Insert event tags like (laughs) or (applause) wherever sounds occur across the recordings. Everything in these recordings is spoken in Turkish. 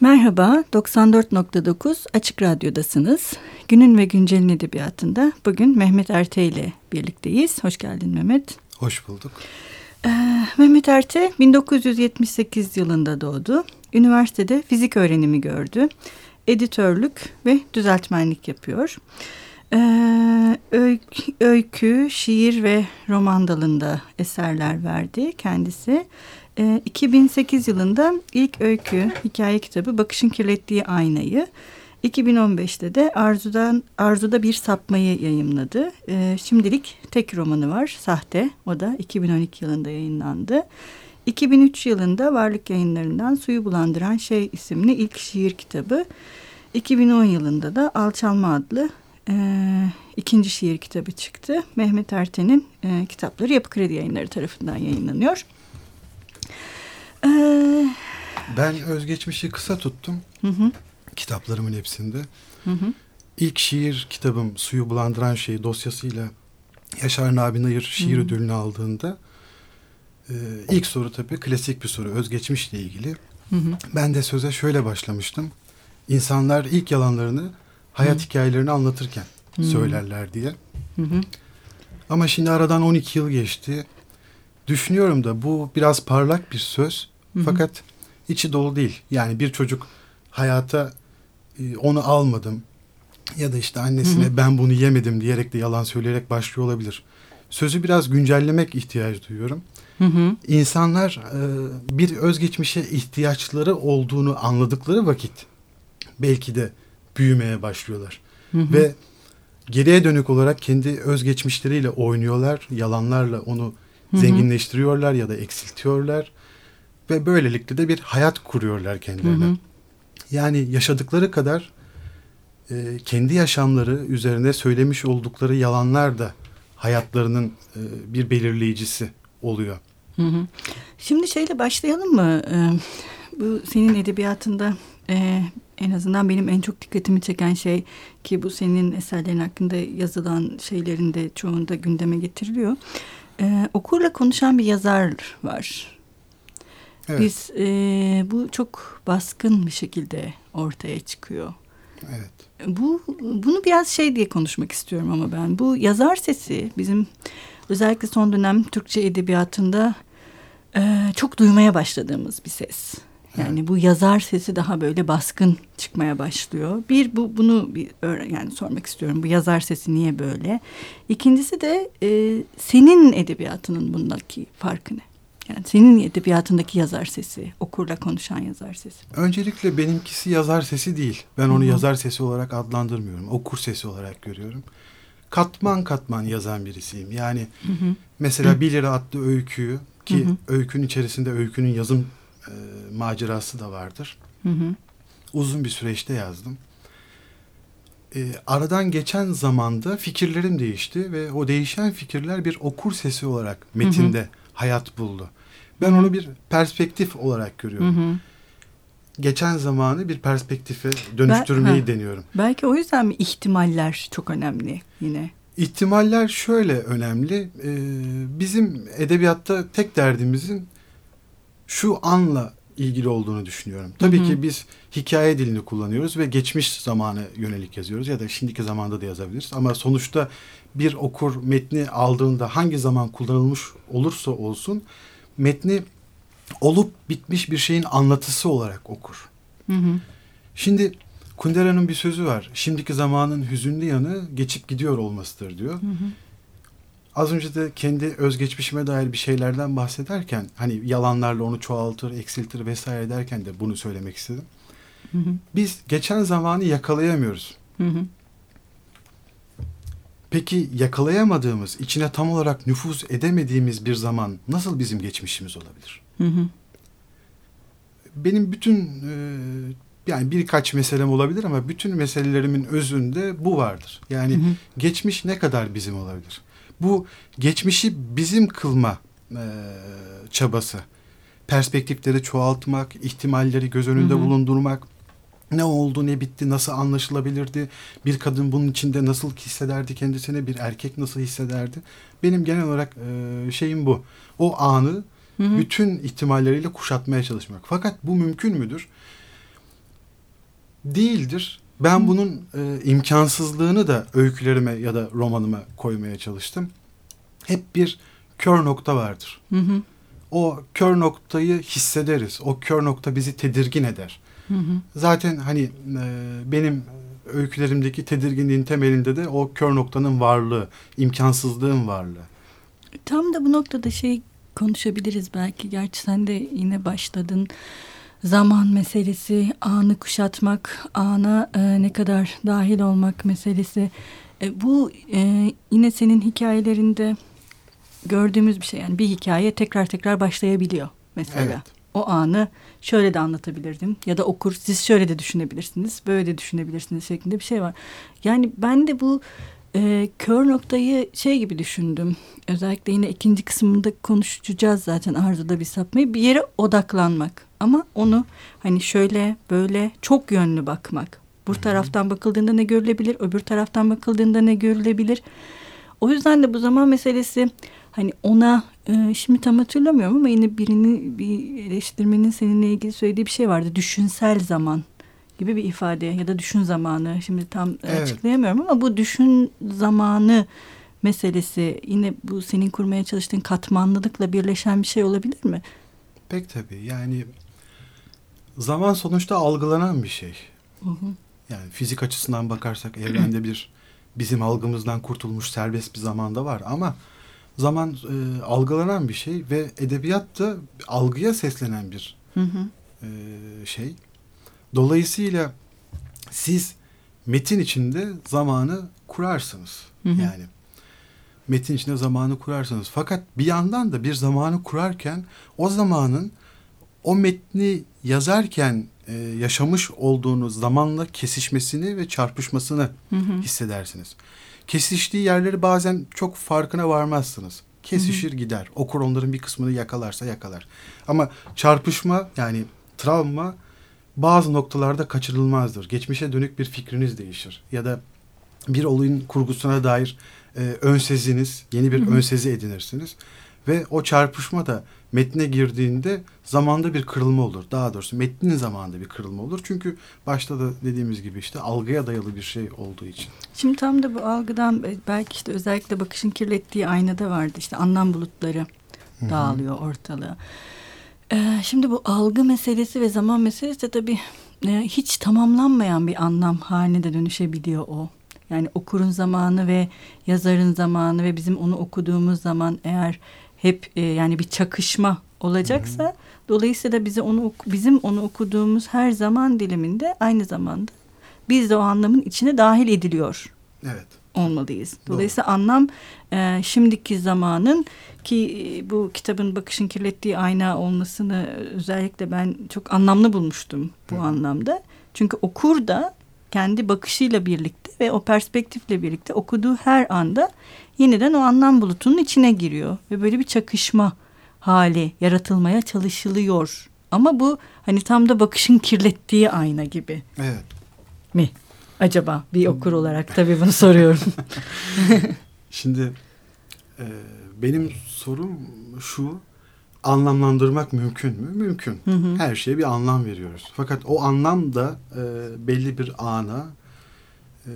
Merhaba, 94.9 Açık Radyo'dasınız. Günün ve Güncel'in edebiyatında bugün Mehmet Erte ile birlikteyiz. Hoş geldin Mehmet. Hoş bulduk. Ee, Mehmet Erte 1978 yılında doğdu. Üniversitede fizik öğrenimi gördü. Editörlük ve düzeltmenlik yapıyor. Ee, öykü, öykü, şiir ve roman dalında eserler verdi kendisi. 2008 ee, yılında ilk öykü hikaye kitabı Bakışın Kirlettiği Aynayı 2015'te de Arzu'dan Arzu'da bir sapmayı yayımladı. Ee, şimdilik tek romanı var Sahte. O da 2012 yılında yayınlandı. 2003 yılında Varlık Yayınları'ndan Suyu Bulandıran Şey isimli ilk şiir kitabı. 2010 yılında da Alçalma adlı e, ikinci şiir kitabı çıktı. Mehmet Erten'in e, kitapları Yapı Kredi Yayınları tarafından yayınlanıyor. Ee... Ben özgeçmişi kısa tuttum. Hı hı. Kitaplarımın hepsinde. Hı hı. İlk şiir kitabım Suyu Bulandıran Şey dosyasıyla Yaşar Nabi Nayır şiir hı hı. ödülünü aldığında e, ilk soru tabii klasik bir soru özgeçmişle ilgili. Hı hı. Ben de söze şöyle başlamıştım. İnsanlar ilk yalanlarını hayat hı. hikayelerini anlatırken hı. söylerler diye. Hı hı. Ama şimdi aradan 12 yıl geçti. Düşünüyorum da bu biraz parlak bir söz. Hı hı. Fakat içi dolu değil. Yani bir çocuk hayata e, onu almadım ya da işte annesine hı hı. ben bunu yemedim diyerek de yalan söyleyerek başlıyor olabilir. Sözü biraz güncellemek ihtiyacı duyuyorum. Hı hı. İnsanlar e, bir özgeçmişe ihtiyaçları olduğunu anladıkları vakit belki de büyümeye başlıyorlar. Hı hı. Ve geriye dönük olarak kendi özgeçmişleriyle oynuyorlar. Yalanlarla onu Hı-hı. zenginleştiriyorlar ya da eksiltiyorlar ve böylelikle de bir hayat kuruyorlar kendilerine. Hı-hı. Yani yaşadıkları kadar e, kendi yaşamları üzerine söylemiş oldukları yalanlar da hayatlarının e, bir belirleyicisi oluyor. Hı hı. Şimdi şeyle başlayalım mı? Ee, bu senin edebiyatında e, en azından benim en çok dikkatimi çeken şey ki bu senin eserlerin hakkında yazılan şeylerin de çoğunda gündeme getiriliyor. Ee, okurla konuşan bir yazar var. Evet. Biz e, bu çok baskın bir şekilde ortaya çıkıyor. Evet. Bu bunu biraz şey diye konuşmak istiyorum ama ben bu yazar sesi bizim özellikle son dönem Türkçe edebiyatında e, çok duymaya başladığımız bir ses. Yani evet. bu yazar sesi daha böyle baskın çıkmaya başlıyor. Bir bu bunu bir yani sormak istiyorum. Bu yazar sesi niye böyle? İkincisi de e, senin edebiyatının bundaki farkı ne? Yani senin edebiyatındaki yazar sesi, okurla konuşan yazar sesi. Öncelikle benimkisi yazar sesi değil. Ben onu Hı-hı. yazar sesi olarak adlandırmıyorum. Okur sesi olarak görüyorum. Katman katman yazan birisiyim. Yani Hı-hı. mesela Hı-hı. Bir Lira adlı öyküyü ki Hı-hı. öykünün içerisinde öykünün yazım e, macerası da vardır. Hı hı. Uzun bir süreçte yazdım. E, aradan geçen zamanda fikirlerim değişti ve o değişen fikirler bir okur sesi olarak metinde hı hı. hayat buldu. Ben onu bir perspektif olarak görüyorum. Hı hı. Geçen zamanı bir perspektife dönüştürmeyi ben, deniyorum. Belki o yüzden mi ihtimaller çok önemli yine? İhtimaller şöyle önemli. Ee, bizim edebiyatta tek derdimizin şu anla ilgili olduğunu düşünüyorum. Tabii hı hı. ki biz hikaye dilini kullanıyoruz ve geçmiş zamanı yönelik yazıyoruz ya da şimdiki zamanda da yazabiliriz. Ama sonuçta bir okur metni aldığında hangi zaman kullanılmış olursa olsun metni olup bitmiş bir şeyin anlatısı olarak okur. Hı hı. Şimdi Kundera'nın bir sözü var. Şimdiki zamanın hüzünlü yanı geçip gidiyor olmasıdır diyor. Hı hı az önce de kendi özgeçmişime dair bir şeylerden bahsederken hani yalanlarla onu çoğaltır, eksiltir vesaire derken de bunu söylemek istedim. Hı hı. Biz geçen zamanı yakalayamıyoruz. Hı hı. Peki yakalayamadığımız, içine tam olarak nüfuz edemediğimiz bir zaman nasıl bizim geçmişimiz olabilir? Hı hı. Benim bütün e, yani birkaç meselem olabilir ama bütün meselelerimin özünde bu vardır. Yani hı hı. geçmiş ne kadar bizim olabilir? Bu geçmişi bizim kılma e, çabası. Perspektifleri çoğaltmak, ihtimalleri göz önünde hı hı. bulundurmak. Ne oldu, ne bitti, nasıl anlaşılabilirdi? Bir kadın bunun içinde nasıl hissederdi kendisini, bir erkek nasıl hissederdi? Benim genel olarak e, şeyim bu. O anı hı hı. bütün ihtimalleriyle kuşatmaya çalışmak. Fakat bu mümkün müdür? Değildir. Ben bunun e, imkansızlığını da öykülerime ya da romanıma koymaya çalıştım. Hep bir kör nokta vardır. Hı hı. O kör noktayı hissederiz. O kör nokta bizi tedirgin eder. Hı hı. Zaten hani e, benim öykülerimdeki tedirginliğin temelinde de o kör noktanın varlığı, imkansızlığın varlığı. Tam da bu noktada şey konuşabiliriz belki. Gerçi sen de yine başladın. Zaman meselesi, anı kuşatmak, ana e, ne kadar dahil olmak meselesi. E, bu e, yine senin hikayelerinde gördüğümüz bir şey. Yani bir hikaye tekrar tekrar başlayabiliyor mesela. Evet. O anı şöyle de anlatabilirdim ya da okur siz şöyle de düşünebilirsiniz, böyle de düşünebilirsiniz şeklinde bir şey var. Yani ben de bu e, kör noktayı şey gibi düşündüm. Özellikle yine ikinci kısmında konuşacağız zaten arzuda bir sapmayı. Bir yere odaklanmak ama onu hani şöyle böyle çok yönlü bakmak. Bu taraftan bakıldığında ne görülebilir, öbür taraftan bakıldığında ne görülebilir. O yüzden de bu zaman meselesi hani ona e, şimdi tam hatırlamıyorum ama yine birini bir eleştirmenin seninle ilgili söylediği bir şey vardı. Düşünsel zaman gibi bir ifade ya da düşün zamanı. Şimdi tam evet. açıklayamıyorum ama bu düşün zamanı meselesi yine bu senin kurmaya çalıştığın katmanlılıkla birleşen bir şey olabilir mi? Pek tabii. Yani zaman sonuçta algılanan bir şey. Hı hı. Yani fizik açısından bakarsak evrende bir bizim algımızdan kurtulmuş serbest bir zamanda var ama zaman e, algılanan bir şey ve edebiyat da algıya seslenen bir hı hı. E, şey. Dolayısıyla siz metin içinde zamanı kurarsınız. Hı hı. Yani metin içinde zamanı kurarsınız. Fakat bir yandan da bir zamanı kurarken o zamanın o metni yazarken e, yaşamış olduğunuz zamanla kesişmesini ve çarpışmasını hı hı. hissedersiniz. Kesiştiği yerleri bazen çok farkına varmazsınız. Kesişir hı hı. gider. Okur onların bir kısmını yakalarsa yakalar. Ama çarpışma yani travma bazı noktalarda kaçırılmazdır. Geçmişe dönük bir fikriniz değişir. Ya da bir olayın kurgusuna dair e, önseziniz, yeni bir hı hı. önsezi edinirsiniz. Ve o çarpışma da metne girdiğinde zamanda bir kırılma olur. Daha doğrusu metnin zamanında bir kırılma olur. Çünkü başta da dediğimiz gibi işte algıya dayalı bir şey olduğu için. Şimdi tam da bu algıdan belki işte özellikle bakışın kirlettiği aynada vardı. işte anlam bulutları dağılıyor ortalığa. Ee, şimdi bu algı meselesi ve zaman meselesi de tabii e, hiç tamamlanmayan bir anlam haline de dönüşebiliyor o. Yani okurun zamanı ve yazarın zamanı ve bizim onu okuduğumuz zaman eğer hep e, yani bir çakışma olacaksa hı hı. dolayısıyla bize onu bizim onu okuduğumuz her zaman diliminde aynı zamanda biz de o anlamın içine dahil ediliyor. Evet. Olmalıyız. Dolayısıyla Doğru. anlam e, şimdiki zamanın ki e, bu kitabın bakışın kirlettiği ayna olmasını özellikle ben çok anlamlı bulmuştum bu Hı. anlamda. Çünkü okur da kendi bakışıyla birlikte ve o perspektifle birlikte okuduğu her anda yeniden o anlam bulutunun içine giriyor ve böyle bir çakışma hali yaratılmaya çalışılıyor. Ama bu hani tam da bakışın kirlettiği ayna gibi. Evet. Mi? Acaba bir okur olarak tabii bunu soruyorum. (laughs) Şimdi e, benim sorum şu anlamlandırmak mümkün mü? Mümkün. Hı hı. Her şeye bir anlam veriyoruz. Fakat o anlam da e, belli bir ana e,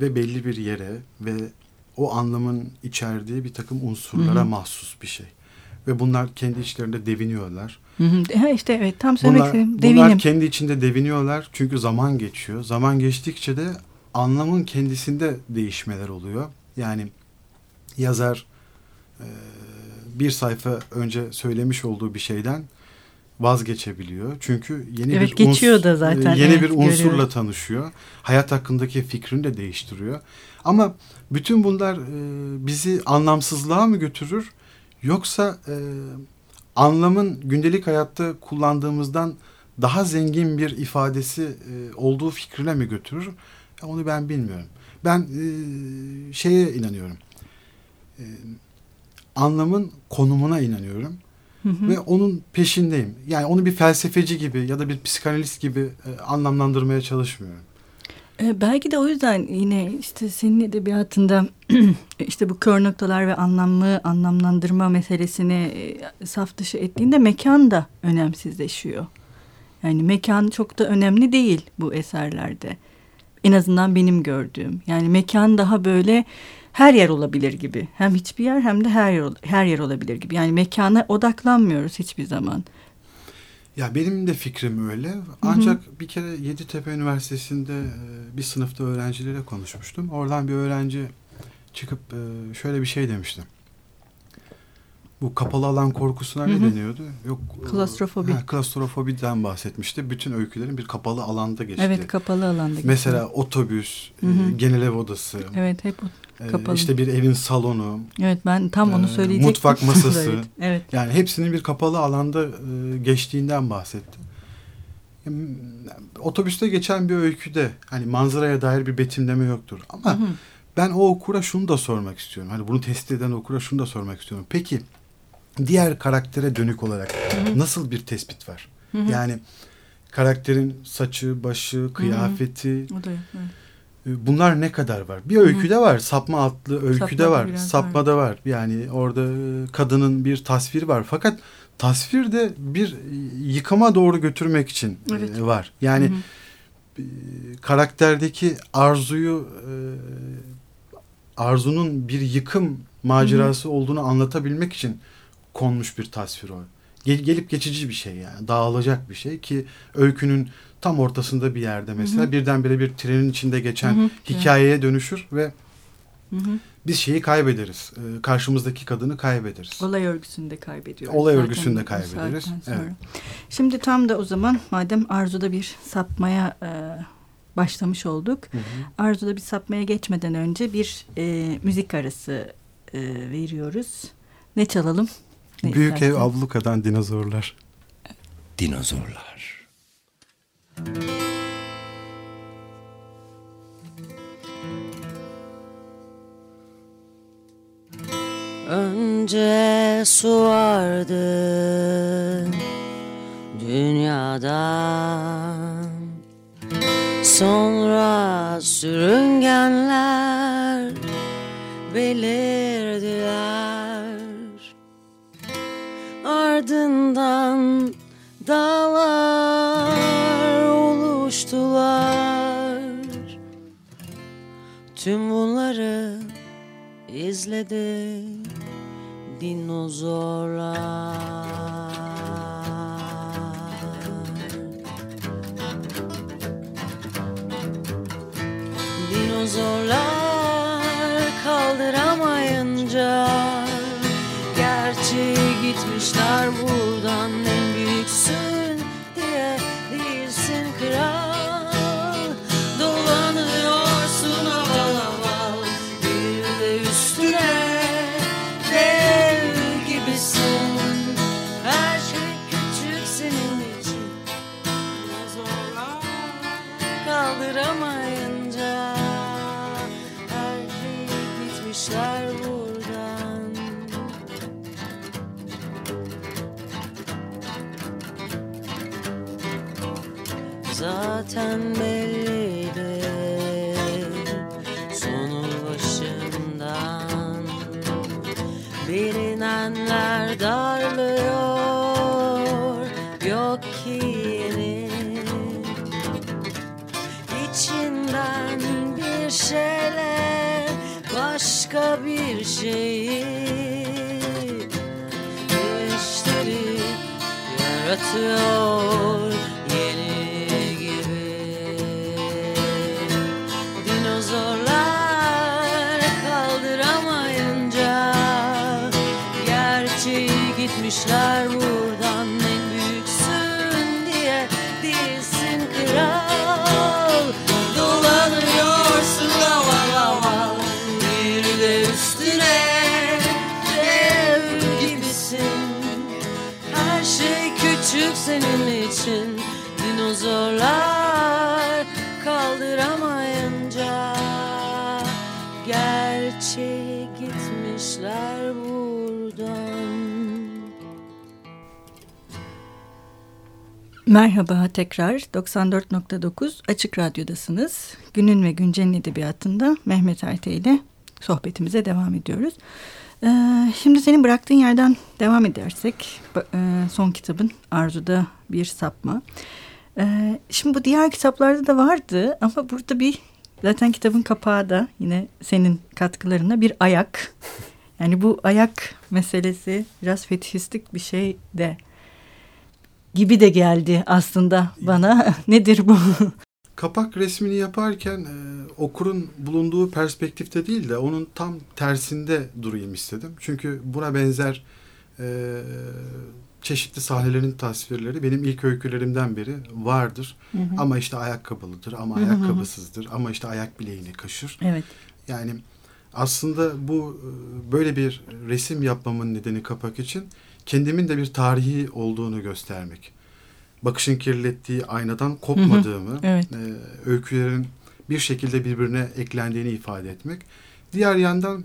ve belli bir yere ve o anlamın içerdiği bir takım unsurlara hı hı. mahsus bir şey. Ve bunlar kendi içlerinde deviniyorlar. Hı hı. İşte evet tam söylemek bunlar, istedim. Devinim. Bunlar kendi içinde deviniyorlar çünkü zaman geçiyor. Zaman geçtikçe de anlamın kendisinde değişmeler oluyor. Yani yazar e, bir sayfa önce söylemiş olduğu bir şeyden vazgeçebiliyor. Çünkü yeni evet, bir geçiyor da zaten. Yeni evet, bir unsurla görüyorum. tanışıyor. Hayat hakkındaki fikrini de değiştiriyor. Ama bütün bunlar e, bizi anlamsızlığa mı götürür? Yoksa e, anlamın gündelik hayatta kullandığımızdan daha zengin bir ifadesi e, olduğu fikrine mi götürür? Onu ben bilmiyorum. Ben e, şeye inanıyorum. E, anlamın konumuna inanıyorum. Hı hı. Ve onun peşindeyim. Yani onu bir felsefeci gibi ya da bir psikanalist gibi e, anlamlandırmaya çalışmıyorum. E, belki de o yüzden yine işte senin edebiyatında (clears throat) işte bu kör noktalar ve anlamlı anlamlandırma meselesini e, saf dışı ettiğinde mekan da önemsizleşiyor. Yani mekan çok da önemli değil bu eserlerde. En azından benim gördüğüm. Yani mekan daha böyle her yer olabilir gibi. Hem hiçbir yer hem de her yer, her yer olabilir gibi. Yani mekana odaklanmıyoruz hiçbir zaman. Ya benim de fikrim öyle. Ancak Hı-hı. bir kere Yeditepe Üniversitesi'nde e, bir sınıfta öğrencilere konuşmuştum. Oradan bir öğrenci çıkıp e, şöyle bir şey demişti. Bu kapalı alan korkusuna ne deniyordu? Yok. Klastrofobi. Ha, klastrofobiden bahsetmişti. Bütün öykülerin bir kapalı alanda geçti. Evet, kapalı alanda geçti. Mesela otobüs, hı hı. E, genel ev odası. Evet, hep e, kapalı. İşte bir evin salonu. Evet, ben tam onu söyleyecektim. Mutfak (laughs) masası. evet, evet. Yani hepsinin bir kapalı alanda e, geçtiğinden bahsetti. Otobüste geçen bir öyküde hani manzaraya dair bir betimleme yoktur. Ama hı hı. ben o okura şunu da sormak istiyorum. Hani bunu test eden okura şunu da sormak istiyorum. Peki diğer karaktere dönük olarak hı hı. nasıl bir tespit var? Hı hı. Yani karakterin saçı, başı, kıyafeti. Hı hı. O da, evet. E, bunlar ne kadar var? Bir öyküde var. Sapma adlı öyküde Sapma var. Sapmada var. var. Yani orada e, kadının bir tasviri var. Fakat tasvir de bir yıkama doğru götürmek için e, evet. var. Yani hı hı. karakterdeki arzuyu arzunun bir yıkım macerası hı hı. olduğunu anlatabilmek için konmuş bir tasvir o. Gel, gelip geçici bir şey yani. Dağılacak bir şey ki öykünün tam ortasında bir yerde mesela hı hı. birdenbire bir trenin içinde geçen hı hı. hikayeye dönüşür ve hı hı. biz şeyi kaybederiz. Ee, karşımızdaki kadını kaybederiz. Olay örgüsünde kaybediyoruz. Olay örgüsünde kaybederiz. Evet. Şimdi tam da o zaman madem Arzu'da bir sapmaya e, başlamış olduk. Hı hı. Arzu'da bir sapmaya geçmeden önce bir e, müzik arası e, veriyoruz. Ne çalalım? Ne Büyük istersin? ev ablukadan dinozorlar. Dinozorlar. Önce su vardı dünyadan Sonra sürüngenler belirdiler Ardından dağlar oluştular. Tüm bunları izledi dinozorlar. Dinozorlar Gerçi gitmişler buradan en zaten Merhaba tekrar 94.9 Açık Radyo'dasınız. Günün ve Güncel'in edebiyatında Mehmet Erte ile sohbetimize devam ediyoruz. Ee, şimdi senin bıraktığın yerden devam edersek e, son kitabın Arzu'da Bir Sapma. Ee, şimdi bu diğer kitaplarda da vardı ama burada bir zaten kitabın kapağı da yine senin katkılarına bir ayak. Yani bu ayak meselesi biraz fetişistik bir şey de gibi de geldi aslında bana. (laughs) Nedir bu? Kapak resmini yaparken e, okurun bulunduğu perspektifte değil de onun tam tersinde durayım istedim. Çünkü buna benzer e, çeşitli sahnelerin tasvirleri benim ilk öykülerimden biri vardır. Hı hı. Ama işte ayakkabılıdır, ama ayakkabısızdır, ama işte ayak bileğini kaşır. Evet. Yani aslında bu e, böyle bir resim yapmamın nedeni kapak için kendimin de bir tarihi olduğunu göstermek. Bakışın kirlettiği aynadan kopmadığımı, hı hı. Evet. E, öykülerin bir şekilde birbirine eklendiğini ifade etmek. Diğer yandan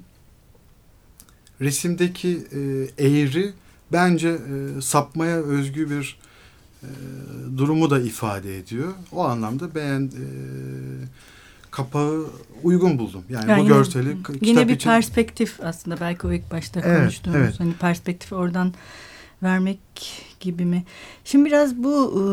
resimdeki e, eğri bence e, sapmaya özgü bir e, durumu da ifade ediyor. O anlamda beğen e, kapağı uygun buldum. Yani, yani bu görseli yine, yine bir için... perspektif aslında belki o ilk başta evet, konuştuğumuz evet. hani perspektifi oradan vermek gibi mi? Şimdi biraz bu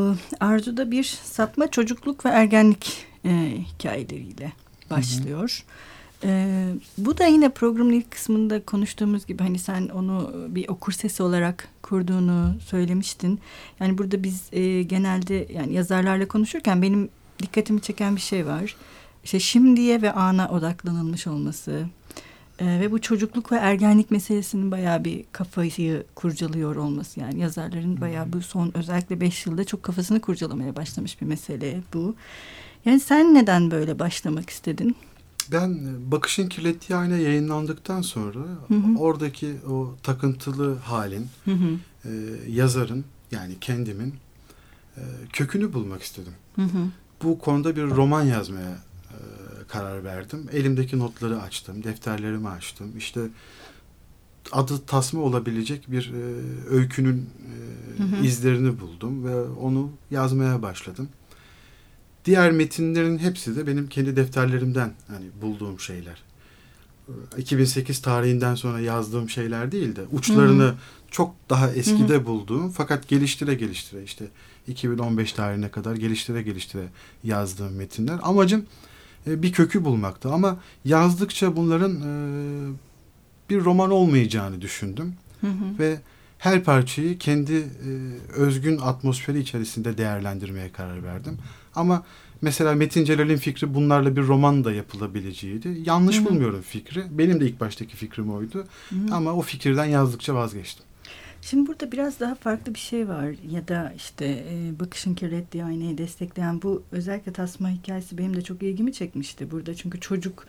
e, arzuda bir sapma çocukluk ve ergenlik e, hikayeleriyle başlıyor. Hı hı. Ee, bu da yine programın ilk kısmında konuştuğumuz gibi hani sen onu bir okur sesi olarak kurduğunu söylemiştin. Yani burada biz e, genelde yani yazarlarla konuşurken benim dikkatimi çeken bir şey var. İşte şimdiye ve ana odaklanılmış olması e, ve bu çocukluk ve ergenlik meselesinin bayağı bir kafayı kurcalıyor olması. Yani yazarların bayağı bu son özellikle beş yılda çok kafasını kurcalamaya başlamış bir mesele bu. Yani sen neden böyle başlamak istedin? Ben e, Bakışın Kirlettiği Ayna yayınlandıktan sonra hı hı. oradaki o takıntılı halin, hı hı. E, yazarın yani kendimin e, kökünü bulmak istedim. Hı hı. Bu konuda bir roman yazmaya karar verdim. Elimdeki notları açtım, defterlerimi açtım. İşte adı tasma olabilecek bir e, öykünün e, hı hı. izlerini buldum ve onu yazmaya başladım. Diğer metinlerin hepsi de benim kendi defterlerimden hani bulduğum şeyler. 2008 tarihinden sonra yazdığım şeyler değil de uçlarını Hı-hı. çok daha eskide Hı-hı. bulduğum fakat geliştire geliştire işte 2015 tarihine kadar geliştire geliştire yazdığım metinler. Amacım e, bir kökü bulmaktı ama yazdıkça bunların e, bir roman olmayacağını düşündüm. Hı-hı. Ve her parçayı kendi e, özgün atmosferi içerisinde değerlendirmeye karar verdim. Ama mesela Metin Celal'in fikri bunlarla bir roman da yapılabileceğiydi. Yanlış Hı-hı. bulmuyorum fikri. Benim de ilk baştaki fikrim oydu. Hı-hı. Ama o fikirden yazdıkça vazgeçtim. Şimdi burada biraz daha farklı bir şey var ya da işte e, bakışın kirlettiği aynayı destekleyen bu özellikle tasma hikayesi benim de çok ilgimi çekmişti burada çünkü çocuk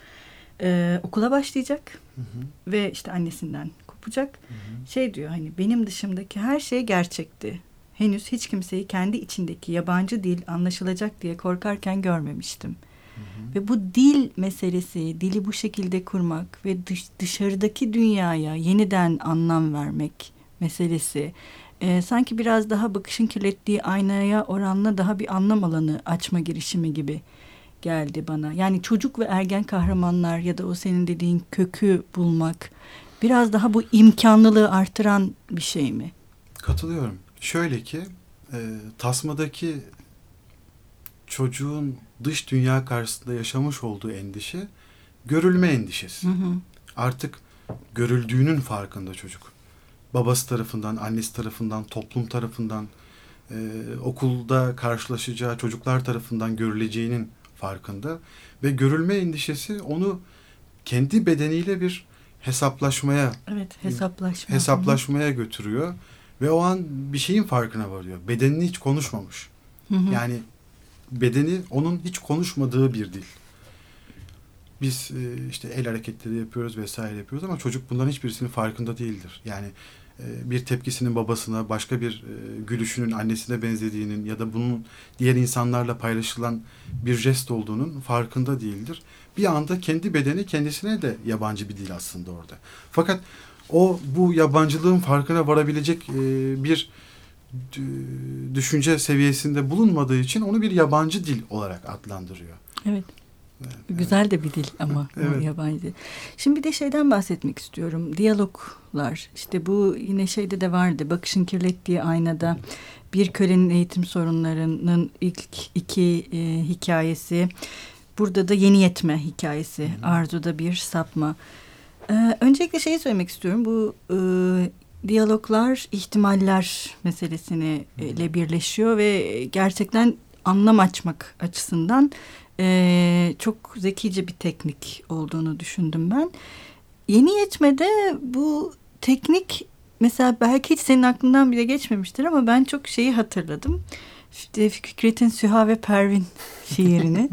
e, okula başlayacak hı hı. ve işte annesinden kopacak hı hı. şey diyor hani benim dışımdaki her şey gerçekti henüz hiç kimseyi kendi içindeki yabancı dil anlaşılacak diye korkarken görmemiştim. Hı hı. Ve bu dil meselesi, dili bu şekilde kurmak ve dış, dışarıdaki dünyaya yeniden anlam vermek meselesi e, sanki biraz daha bakışın kirlettiği aynaya oranla daha bir anlam alanı açma girişimi gibi geldi bana. Yani çocuk ve ergen kahramanlar ya da o senin dediğin kökü bulmak biraz daha bu imkanlılığı artıran bir şey mi? Katılıyorum. Şöyle ki e, tasmadaki çocuğun dış dünya karşısında yaşamış olduğu endişe görülme endişesi. Hı hı. Artık görüldüğünün farkında çocuk. Babası tarafından, annesi tarafından, toplum tarafından, e, okulda karşılaşacağı çocuklar tarafından görüleceğinin farkında. Ve görülme endişesi onu kendi bedeniyle bir hesaplaşmaya evet hesaplaşma hesaplaşmaya götürüyor ve o an bir şeyin farkına varıyor. Bedenini hiç konuşmamış. Hı hı. Yani bedeni onun hiç konuşmadığı bir dil. Biz e, işte el hareketleri yapıyoruz vesaire yapıyoruz ama çocuk bunların hiçbirisinin farkında değildir. Yani bir tepkisinin babasına, başka bir e, gülüşünün annesine benzediğinin ya da bunun diğer insanlarla paylaşılan bir jest olduğunun farkında değildir. Bir anda kendi bedeni kendisine de yabancı bir dil aslında orada. Fakat o bu yabancılığın farkına varabilecek e, bir düşünce seviyesinde bulunmadığı için onu bir yabancı dil olarak adlandırıyor. Evet. Evet Güzel evet. de bir dil ama evet. yabancı. Şimdi bir de şeyden bahsetmek istiyorum. Diyaloglar. İşte bu yine şeyde de vardı. Bakışın kirlettiği aynada Bir kölenin eğitim sorunlarının ilk iki e, hikayesi. Burada da yeni yetme hikayesi. Hı. Arzu'da bir sapma. Ee, öncelikle şeyi söylemek istiyorum. Bu e, diyaloglar ihtimaller meselesini ile birleşiyor ve gerçekten anlam açmak açısından e, çok zekice bir teknik olduğunu düşündüm ben. Yeni yetmede bu teknik mesela belki hiç senin aklından bile geçmemiştir ama ben çok şeyi hatırladım. İşte Fikret'in Süha ve Pervin (laughs) şiirini.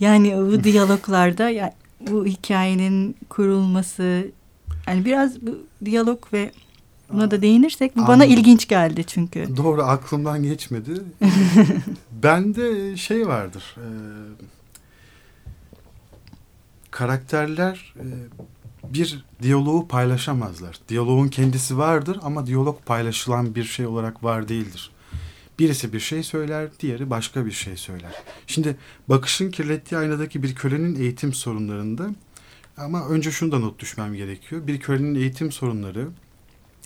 yani bu diyaloglarda yani bu hikayenin kurulması yani biraz bu diyalog ve buna da değinirsek bu bana ilginç geldi çünkü. Doğru aklımdan geçmedi. (laughs) Bende şey vardır. E, karakterler e, bir diyaloğu paylaşamazlar. Diyaloğun kendisi vardır ama diyalog paylaşılan bir şey olarak var değildir. Birisi bir şey söyler, diğeri başka bir şey söyler. Şimdi bakışın kirlettiği aynadaki bir kölenin eğitim sorunlarında ama önce şunu da not düşmem gerekiyor. Bir kölenin eğitim sorunları,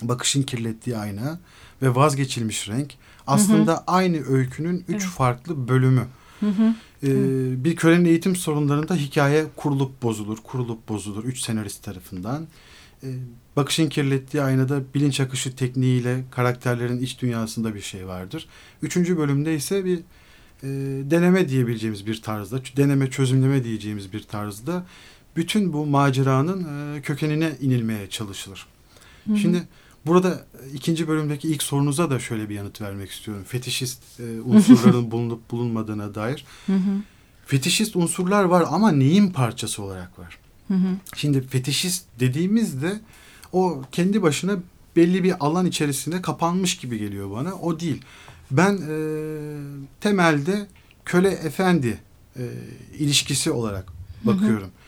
bakışın kirlettiği ayna ve vazgeçilmiş renk aslında hı hı. aynı öykünün üç evet. farklı bölümü. Hı hı. Ee, bir kölenin eğitim sorunlarında hikaye kurulup bozulur, kurulup bozulur üç senarist tarafından. Ee, bakışın kirlettiği aynada bilinç akışı tekniğiyle karakterlerin iç dünyasında bir şey vardır. Üçüncü bölümde ise bir e, deneme diyebileceğimiz bir tarzda, deneme çözümleme diyeceğimiz bir tarzda bütün bu maceranın e, kökenine inilmeye çalışılır. Hı hı. Şimdi burada ikinci bölümdeki ilk sorunuza da şöyle bir yanıt vermek istiyorum. Fetişist e, unsurların (laughs) bulunup bulunmadığına dair. Hı hı. Fetişist unsurlar var ama neyin parçası olarak var? Hı hı. Şimdi fetişist dediğimizde o kendi başına belli bir alan içerisinde kapanmış gibi geliyor bana. O değil. Ben e, temelde köle efendi e, ilişkisi olarak bakıyorum. Hı hı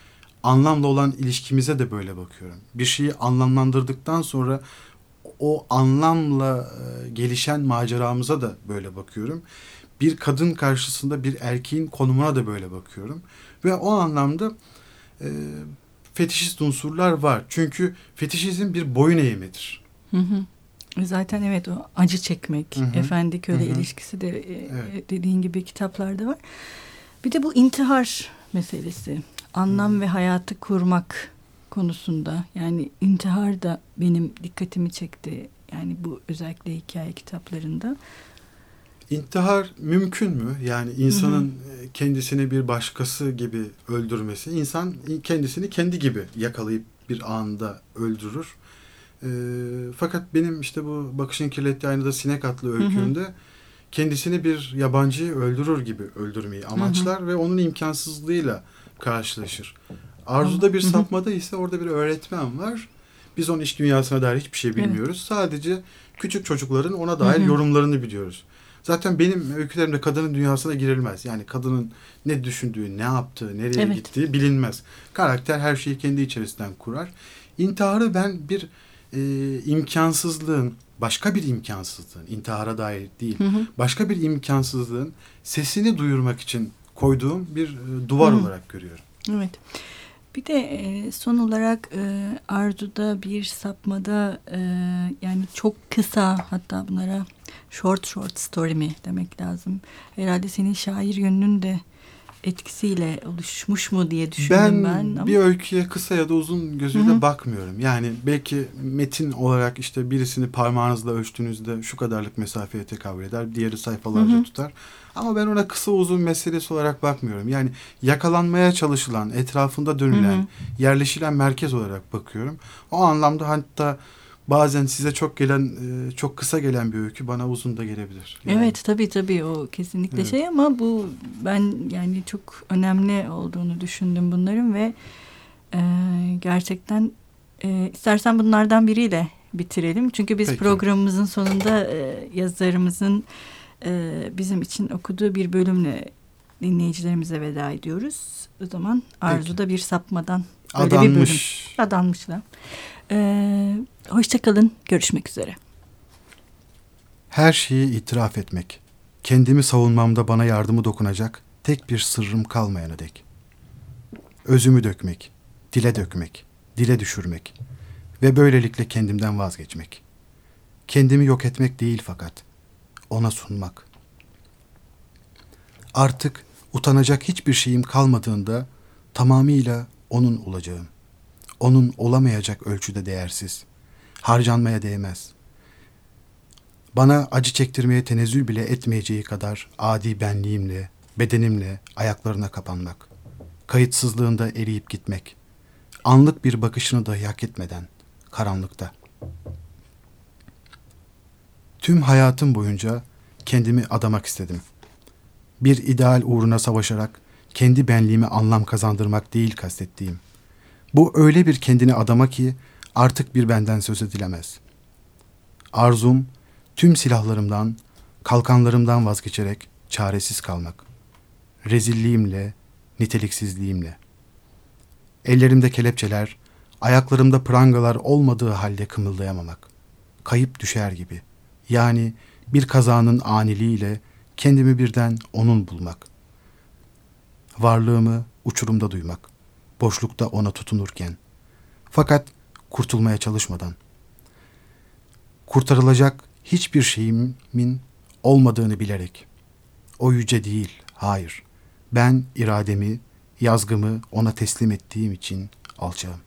anlamla olan ilişkimize de böyle bakıyorum. Bir şeyi anlamlandırdıktan sonra o anlamla e, gelişen maceramıza da böyle bakıyorum. Bir kadın karşısında bir erkeğin konumuna da böyle bakıyorum. Ve o anlamda e, fetişist unsurlar var. Çünkü fetişizm bir boyun eğimidir. Hı hı. Zaten evet o acı çekmek, hı hı. efendi köle hı hı. ilişkisi de e, evet. dediğin gibi kitaplarda var. Bir de bu intihar meselesi anlam hmm. ve hayatı kurmak konusunda yani intihar da benim dikkatimi çekti. Yani bu özellikle hikaye kitaplarında. İntihar mümkün mü? Yani insanın Hı-hı. kendisini bir başkası gibi öldürmesi. İnsan kendisini kendi gibi yakalayıp bir anda öldürür. E, fakat benim işte bu Bakışın Kirlettiği Aynada Sinek adlı öykümde kendisini bir yabancıyı öldürür gibi öldürmeyi amaçlar Hı-hı. ve onun imkansızlığıyla karşılaşır. Arzuda bir sapmada ise orada bir öğretmen var. Biz onun iş dünyasına dair hiçbir şey bilmiyoruz. Evet. Sadece küçük çocukların ona dair Hı-hı. yorumlarını biliyoruz. Zaten benim öykülerimde kadının dünyasına girilmez. Yani kadının ne düşündüğü, ne yaptığı, nereye evet. gittiği bilinmez. Karakter her şeyi kendi içerisinden kurar. İntiharı ben bir e, imkansızlığın, başka bir imkansızlığın, intihara dair değil, hı hı. başka bir imkansızlığın sesini duyurmak için koyduğum bir e, duvar Hı. olarak görüyorum. Evet. Bir de e, son olarak e, Arzu'da bir sapmada yani çok kısa hatta bunlara short short story mi demek lazım. Herhalde senin şair yönünün de etkisiyle oluşmuş mu diye düşündüm ben. Ben ama... bir öyküye kısa ya da uzun gözüyle Hı-hı. bakmıyorum. Yani belki metin olarak işte birisini parmağınızla ölçtüğünüzde şu kadarlık mesafeye tekabül eder. Diğeri sayfalarca Hı-hı. tutar. Ama ben ona kısa uzun meselesi olarak bakmıyorum. Yani yakalanmaya çalışılan, etrafında dönülen, Hı-hı. yerleşilen merkez olarak bakıyorum. O anlamda hatta bazen size çok gelen e, çok kısa gelen bir öykü bana uzun da gelebilir. Yani. Evet tabii tabii o kesinlikle evet. şey ama bu ben yani çok önemli olduğunu düşündüm bunların ve e, gerçekten e, istersen bunlardan biriyle bitirelim. Çünkü biz Peki. programımızın sonunda e, yazarımızın e, bizim için okuduğu bir bölümle dinleyicilerimize veda ediyoruz. O zaman Arzu'da bir sapmadan böyle Adanmış. bir bölüm. Adanmışla. Ee, Hoşçakalın. Görüşmek üzere. Her şeyi itiraf etmek. Kendimi savunmamda bana yardımı dokunacak tek bir sırrım kalmayana dek. Özümü dökmek, dile dökmek, dile düşürmek ve böylelikle kendimden vazgeçmek. Kendimi yok etmek değil fakat ona sunmak. Artık utanacak hiçbir şeyim kalmadığında tamamıyla onun olacağım. Onun olamayacak ölçüde değersiz. Harcanmaya değmez. Bana acı çektirmeye tenezzül bile etmeyeceği kadar adi benliğimle, bedenimle ayaklarına kapanmak. Kayıtsızlığında eriyip gitmek. Anlık bir bakışını dahi hak etmeden, karanlıkta. Tüm hayatım boyunca kendimi adamak istedim. Bir ideal uğruna savaşarak kendi benliğime anlam kazandırmak değil kastettiğim. Bu öyle bir kendini adama ki artık bir benden söz edilemez. Arzum tüm silahlarımdan, kalkanlarımdan vazgeçerek çaresiz kalmak. Rezilliğimle, niteliksizliğimle. Ellerimde kelepçeler, ayaklarımda prangalar olmadığı halde kımıldayamamak. Kayıp düşer gibi. Yani bir kazanın aniliğiyle kendimi birden onun bulmak. Varlığımı uçurumda duymak. Boşlukta ona tutunurken. Fakat kurtulmaya çalışmadan. Kurtarılacak hiçbir şeyimin olmadığını bilerek. O yüce değil, hayır. Ben irademi, yazgımı ona teslim ettiğim için alçağım.